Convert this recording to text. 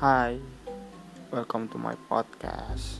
Hi, welcome to my podcast.